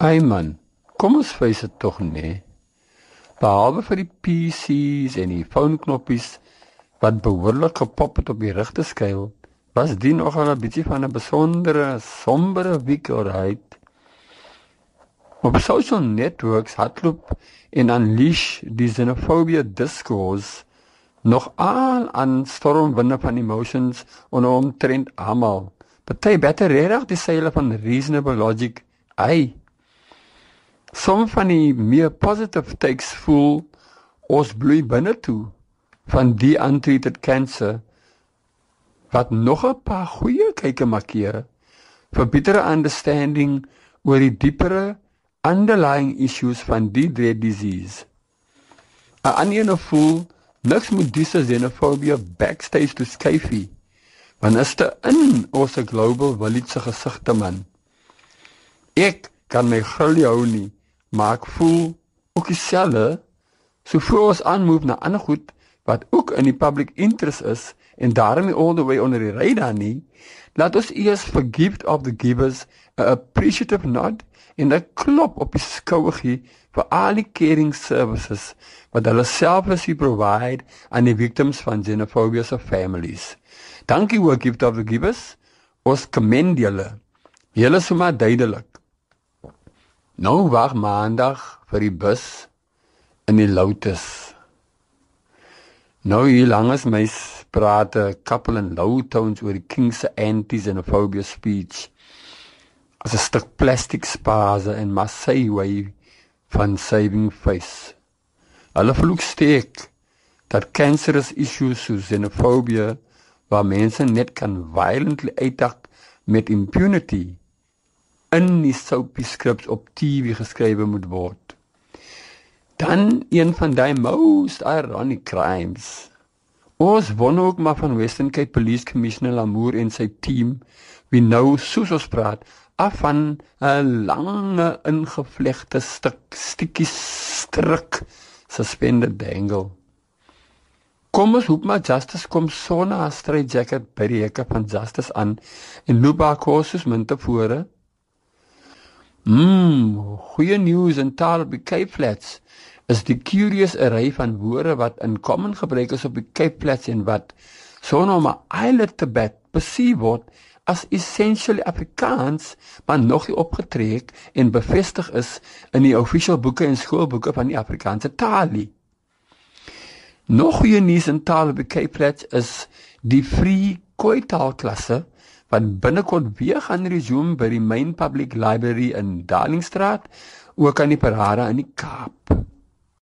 Ai man, kom ons face dit tog nee. Behalwe vir die PC's en die fonknoppies wat behoorlik gepop het op die regte skuil, was dit nogal 'n bietjie van 'n besondere sombere alright. Op social networks hardloop en unleash die xenophobia discourse nog al aan stormwinde van emotions onder omtrent almal. Party beter reg die seile van reasonable logic. Ai. Som van die meer positive takes voel ons bloei binne toe van die untreated cancer wat nog 'n paar goeie kyke markeer vir betere understanding oor die diepere underlying issues van die dread disease. 'n Ander voel niks moet disse xenofobie backstage to skyfie. Want is dit in ons global village se gesigte man. Ek kan my gril hou nie, maar ek voel ook dieselfde so voor ons aanmove na ander goed wat ook in die public interest is en daarmee all the way onder die radar nie. Laat ons eers forgive of the givers a appreciative nod en 'n klop op die skouer gee vir al die caring services wat hulle selflessly provide aan die victims van xenophobia se families. Dankie ook gift of the givers. Ons commend julle. Julle is maar duidelik. Nou wag maandag vir die bus in die Lotus. Nou hier langs my praat 'n couple in low tones oor die king se anti-xenophobia speech. As 'n stuk plastiek spase en Marseille way van saving face. Hulle vloek steek dat cancerous issues soos xenophobia waar mense net kan violently uitdak met impunity in die soapie scripts op TV geskrywe moet word. Dan een van daai most ironic crimes. Ons won ook maar van Western Cape Police Commissioner Lamour en sy team wie nou soos ons praat af van 'n lange ingevlegte stuk stukkie stryk suspended dangle. Kom ons hoop maar Justice kom sonder 'n straight jacket by die hekke van Justice aan en loop haar kursus min tevore. Mmm, goeie nuus en taal op die Cape Flats is die curious array van woorde wat in common gebruik is op die Cape Flats en wat sonder om 'n islet te bed besien word as essentially Afrikaans, maar nog nie opgetrek en bevestig is in die official boeke en skoolboeke van die Afrikaanse taal nie. Nog goeie nuus in taal op die Cape Flats is die Free Khoi taalklasse wat binnekort weer gaan resume by die Main Public Library in Darlingstraat, ook aan die parade in die Kaap.